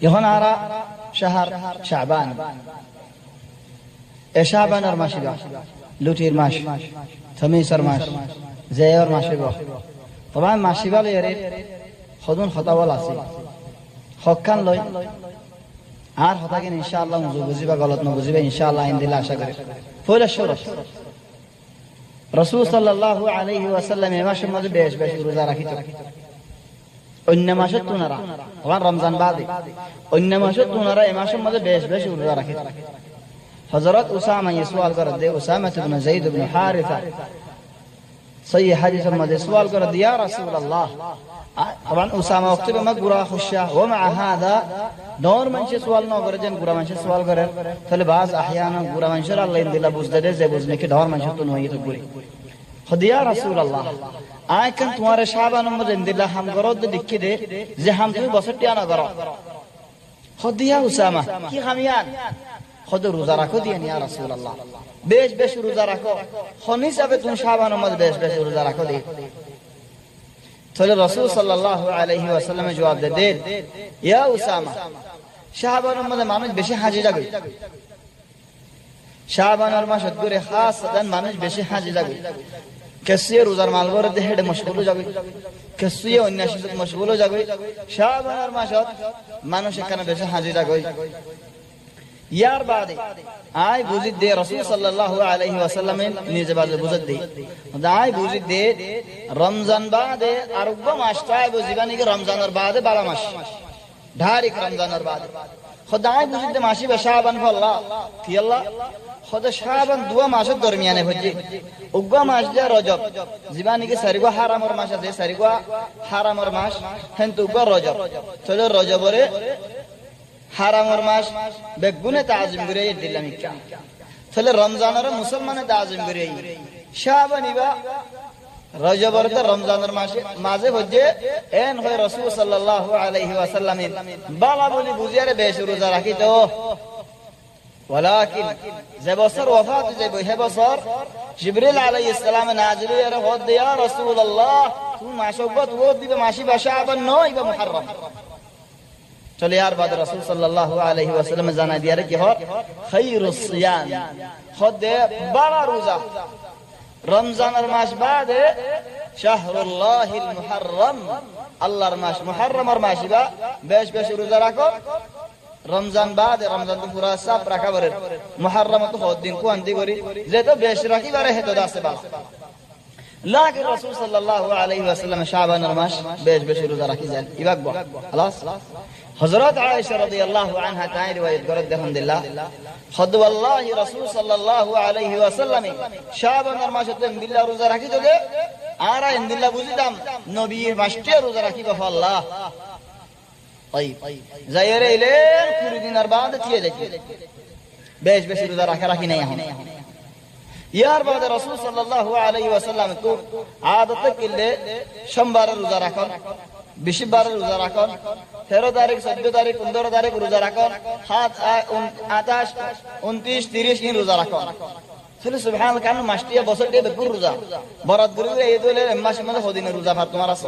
এখন আরা শাহার শাবান এ শাবানের মাসে লুটির মাস থমিসর মাস জেয়র মাসে তবে মাসিবাল এরে সদুন হতাবল আছে হকান লই আর হতাকিন ইনশাআল্লাহ মুজু বুঝিবা গলত ন বুঝিবা ইনশাআল্লাহ আইন দিলে আশা করে পয়লা শরত রসুল সাল্লাল্লাহু আলাইহি ওয়াসাল্লাম এ মাসের মধ্যে বেশ বেশ রোজা রাখিত إنما شتو نرى. طبعا رمضان بعدي. إنما شتو نرى ما شم ماذا بيش بيش ودارك حضرت أسامة يسوال قرد دي أسامة بن زيد بن حارثة. صحيح حديث ما سوال قرد يا رسول الله. آه، طبعا أسامة وقت ما قرأ خشة ومع هذا دور من سوال نو قرجن يعني قرأ من سوال قرر فالبعض أحيانا قرأ من شر الله إن دي لبوز دي زي بوزنك دور من شتو نوية قري خد يا رسول الله. আয় তোমার সাহাবা দিলা হাম গরো দে, যে হাম তুমি গরো হদিয়া উসামা, কি খামিয়ান? রোজা রাখো দিয়ে নিয়া আল্লাহ বেশ বেশ রোজা রাখো। হিসাবে তুমি বেশ বেশ রোজা রাখো দিয়ে তাহলে রসুল সাল্লাহ আলহি জবাব দে ইয়া উসামা শাহবানোর মানুষ বেশি হাজি যাবে শাহবানোর মাসে করে খাস মানুষ বেশি হাজি কেসিয়ে রোজার মাল করে দেহে মশগুল যাবে। কেসিয়ে অন্য সাথে মশগুল যাবে। শাহবানের মাসত মানুষ এখানে বেশি হাজি যাবে ইয়ার বাদে আয় বুঝি দে রসুল সাল্লাল্লাহু আলাইহি ওয়াসাল্লামে নিজে বাজে বুঝত দে। আয় বুঝি দে রমজান বাদে আরব্য মাসটা আয় বুঝিবা নাকি রমজানের বাদে বালা মাস। ঢারিক রমজানের বাদে। খোদায় বুঝি দে মাসি বা শাবান ফল্লা। কি আল্লাহ? মাস যে রজব। জিবা নাকি সারিগা হারামর মাস আছে সারিগা হারামর মাস হেন তো উগ্গা রজব। চলো রজবরে হারামর মাস, বেগুনে রমজানের মুসলমানে তাজিম করে রজবর তো রমজানের মাসে মাঝে হচ্ছে এন হয় রসুল আলাইহি ওয়াসাল্লাম বাবা বলি বুঝিয়ারে বেশ রোজা রাখি তো ولكن زبا صار وفاة زبا هبا صار جبريل عليه السلام نازل يا رفض يا رسول الله تو مع شوبت ودي بماشي بشعب النوي بمحرم. چلیار بعد رسول صلی الله علیه و سلم زنا دیاره که هر خیر الصیام خود بارا روزه رمضان رماش بعد شهر الله المحرم. الله رماش محرم رماش با بش بش روزه را کن রমজান বাদে রমজান তো পুরা সাপ রাখা বরে মুহররম তো বহুত দিন কোয়ান্তি করি যে তো বেশ রাখি বারে হেতো দাসে বা লাকিন রাসূল সাল্লাল্লাহু আলাইহি ওয়াসাল্লাম শাবানের মাস বেশ বেশ রোজা রাখি যান ইবাক বা خلاص হযরত আয়েশা রাদিয়াল্লাহু আনহা তাই রিওয়ায়াত করে দেখুন দিল্লাহ খদ ওয়াল্লাহি রাসূল সাল্লাল্লাহু আলাইহি ওয়াসাল্লাম শাবানের মাসে বিল্লাহ রোজা রাখি তো আর ইন্দিল্লাহ বুঝিতাম নবীর মাসটি রোজা রাখি বা আল্লাহ طيب যাইরে ইলেন কুড়ি দিনের বাদ থিয়ে দেখি বেশ বেশ রোজা রাখা রাখি নাই এখন ইয়ার বাদে রসুল সাল্লাল্লাহু আলাইহি ওয়াসাল্লাম তো আদত কিলে সোমবার রোজা রাখেন বিশবার রোজা রাখেন তেরো তারিখ চোদ্দ তারিখ পনেরো তারিখ রোজা রাখেন সাত আঠাশ উনত্রিশ তিরিশ দিন রোজা রাখেন তাহলে সুবহান কান মাসটিয়া বছর দিয়ে বেকুর রোজা বরাত করে এই দলে মাসের মধ্যে হদিনের রোজা ভাত তোমার আছে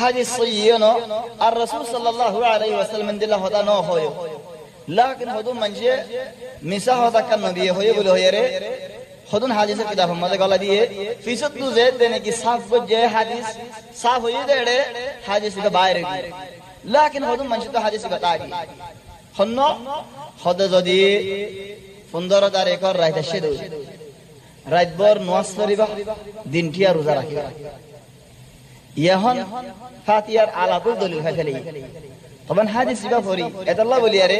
hadisiyyeno ar-rasul sallallahu alaihi wasallam dilla hoda no hoyo lakin hodun manje misa hoda kan nabiye hoye bul hoyere hodun hadise kitab hamade gala diye fisat nu zed dene ki saf ko je hadis saf hoye dede hadis ka bayre di lakin hodun manje to hadis ka tagi honno hoda jodi 15 tarikor raita shedu রাইতবর নোয়াজ করিবা দিনটি আর রোজা রাখিবা ইহন ফাতিয়ার আলাপুর দলিল খাই ফেলি তখন হাদিস বা ফরি এতাল্লাহ বলি, আরে,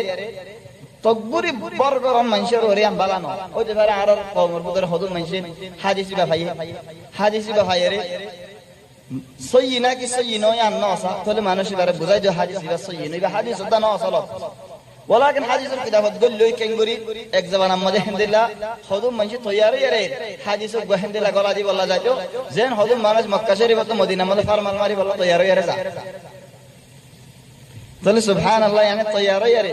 তকবুরি বর্গরন মানুষের ওরে আম বালানো। ওই যে ভাই আর কমর বুদর হদুন মানুষের হাদিস বা ভাই হাদিস বা ভাই আরে কি সই নয় আর নসা? তাহলে মানুষ এবারে বুঝাই যে হাদিস বা সই নয় হাদিস দা নসলত ولكن حديث الكتاب تقول له كنغوري এক জবান আমাদের হিন্দিলা হদুম মানছি তৈয়ারি আরে হাদিস গো হিন্দিলা গলা দি বলা যাইতো যেন হদুম মানুষ মক্কা শরীফ তো মদিনা মধ্যে ফারমান মারি বলা তৈয়ারি আরে যা তাহলে সুবহানাল্লাহ মানে তৈয়ারি আরে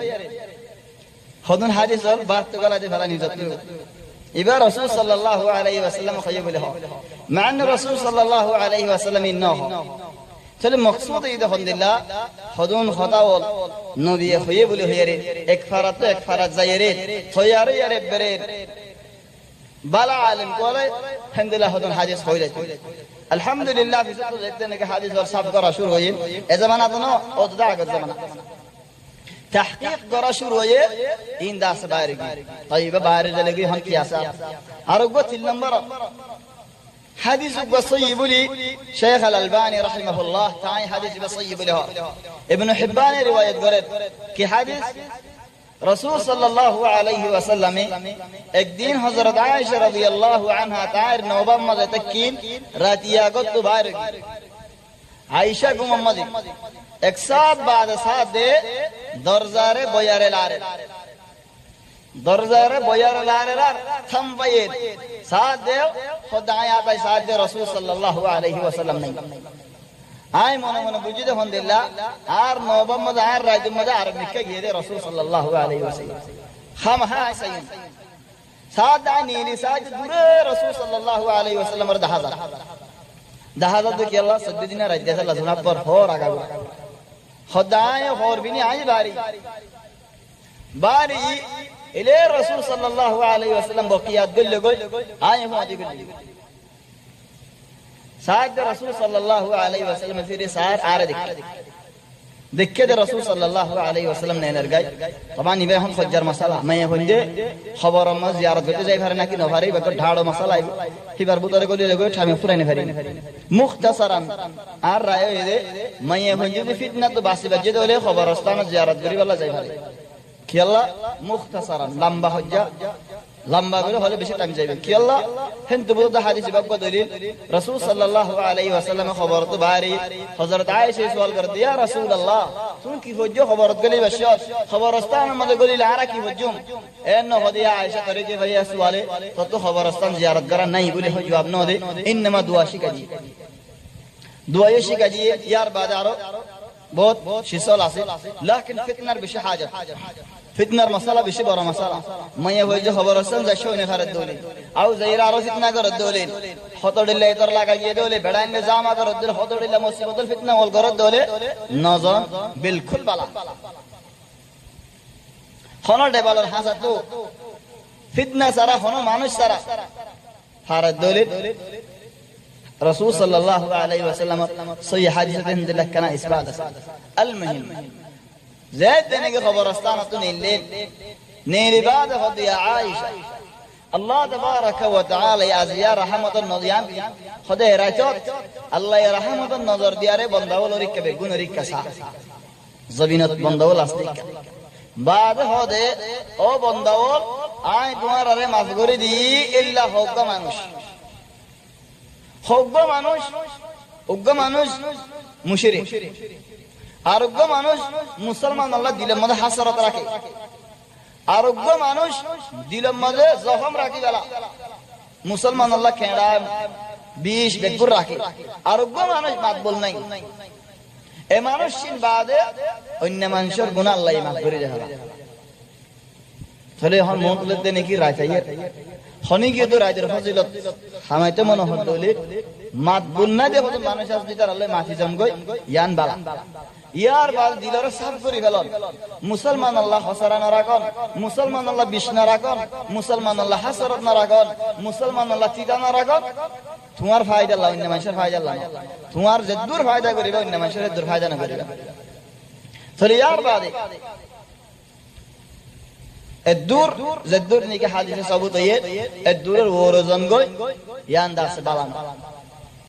হদুন হাদিস হল বাত তো গলা দি ফেলা নিজ এবার রাসূল সাল্লাল্লাহু আলাইহি ওয়াসাল্লাম খাইয়ে বলে হ মান রাসূল সাল্লাল্লাহু আলাইহি ওয়াসাল্লাম ইন্নাহ তাহলে মকসুদ ঈদ হন্দিল্লা হদুন হতাওল নবী হয়ে বলে হয়ে রে এক ফারাত এক ফারাত যাই রে হইয়ারে আরে বেরে বালা আলিম কোলে হন্দিল্লা হদুন হাদিস হই যায় আলহামদুলিল্লাহ ফিসা তো দেখতে নাকি হাদিস ওর সাফ করা শুরু হয়ে এ জামানা তো না ও তো আগের জামানা تحقيق করা শুরু হয়ে ইন দাস বাইরে গিয়ে طيب বাইরে চলে গিয়ে হন কি আসা আর গো তিন নম্বর حديث بصيب لي شيخ الألباني رحمه الله. تعالى حديث بصيب له. ابن حبان رواية قرد كي حديث؟ رسول صلى الله عليه وسلم اكدين حضرت عائشة رضي الله عنها تعالى نوبا مضى تكين راتيا قد بارك عائشة قم مضى اكساب بعد سات دي درزار بيار العرب درزار بيار العرب تم بيار سات دي খোদায় আতাই দে রাসূল সাল্লাল্লাহু আলাইহি নাই। আই মনে মনে বুঝি দেখুন দিল্লা আর নবম মধ্যে আর রাইত মধ্যে আর নিকে গিয়ে দে রাসূল সাল্লাল্লাহু আলাইহি ওয়াসাল্লাম। খাম হ্যাঁ সাইন সাথ নীলি সাথ দূরে রাসূল সাল্লাল্লাহু আলাইহি ওয়াসাল্লাম দাহাজা দাহাজা তো কি আল্লাহ সদ্দিনা রাইত দেশে আল্লাহ পর হর আগাবো। খোদায় হর বিনি আই বারি বারি এলে রসুল সাল্লাহ আলী আসলাম বকিয়াত রসুল সাল্লাহ আলী আসলাম ফিরে আর দেখে। দে রসুল সাল্লাহ আলী আসলাম গাই তোমার নিবে সজ্জার মশালা। মেয়ে যে খবর জিয়ারত যাই পারে নাকি নভারে বা ঢাড়ো মশালা আইব। হিবার বুতরে গলি লেগে, ঠামে ফুরাইনি ফারি মুখতাসারান, আর রায় মেয়ে হইন যদি ফিতনা তো বাসি বাজিয়ে দলে খবর স্থান জিয়ারত করি বলা যাই পারে কি আল্লাহ মুখতাসারান লম্বা হজ্জা লম্বা করে হলে বেশি টাইম যাবে কি আল্লাহ হেন তো বুঝতে হাদিস বাক্য দলিল রাসূল সাল্লাল্লাহু আলাইহি ওয়াসাল্লাম খবর তো বারি হযরত আয়েশা সওয়াল কর দিয়া রাসূলুল্লাহ তুমি কি হজ্জ খবরত গলি বস খবরস্তান মধ্যে গলি লারা কি হজ্জুম এন হদিয়া আয়েশা করে যে ভাইয়া সওয়ালে তো তো খবরস্তান জিয়ারত করা নাই বলে জবাব ন দে ইনমা দুয়া শিকাজি দুয়া শিকাজি ইয়ার বাদ আরও বহুত শিসল আছে লাকিন ফিতনার বেশি হাজত ফিতনার মশালা বেশি বড় মশালা মাইয়া হয়ে যে খবর আসছেন যাই শোনে খারের দৌলে আও যাইরা আরো ফিতনা করে দৌলে হতডিল্লা ইতর লাগা গিয়ে দৌলে বেড়াইনে জামা করে দৌলে হতডিল্লা মুসিবতুল ফিতনা ওল করে দৌলে নজন বিলকুল বালা হন ডেবালর হাসা তো ফিতনা সারা হন মানুষ সারা হারের দৌলে رسول صلى الله عليه وسلم صحيح حديثة عند لك كان إثبات المهم زيد بن خبرستان تنين نيري بعد خدي عائشة الله تبارك وتعالى يا زيا رحمة النظيام خدي راتوت الله يا رحمة النظر دياري بندول ريكا بيقون ريكا سا زبينت بندول أصدقاء بعد خدي او بندول آي تمار ري مفغوري دي إلا خوك مانوش خوك مانوش خوك مانوش مشري আরোগ্য মানুষ মুসলমান আল্লাহ দিলের মধ্যে হাসরত রাখে। আরোগ্য মানুষ দিলের মধ্যে জখম রাখি বেলা। মুসলমান আল্লাহ খেড়া, বিষ বেগুর রাখে। আরোগ্য মানুষ মাত বল নাই। এ মানুষ বাদে অন্য মানুষের গুণ আল্লাহ মাত করে দেখা তাহলে এখন মন তুলে নাকি রায় চাইয়ে খনি গিয়ে তো রাজের ফজিলত। হামাইতে মনে হল মাত বুন্না দে হতো মানুষ আজ দিতার আল্লাহ ইয়ান বালা। ইয়ার বাল দিলর সাফ করি ফেলন মুসলমান আল্লাহ হসারা না রাখন মুসলমান আল্লাহ বিষ না রাখন মুসলমান আল্লাহ হাসরত না রাখন মুসলমান আল্লাহ চিতা না রাখন তোমার ফায়দা আল্লাহ অন্য মানুষের ফায়দা আল্লাহ তোমার যে দূর ফায়দা করিবা অন্য মানুষের দূর ফায়দা না করিবা তাহলে ইয়ার বাদে الدور زدور نيجي حادثة صابوت ايه الدور الورزان قوي يان داس بالان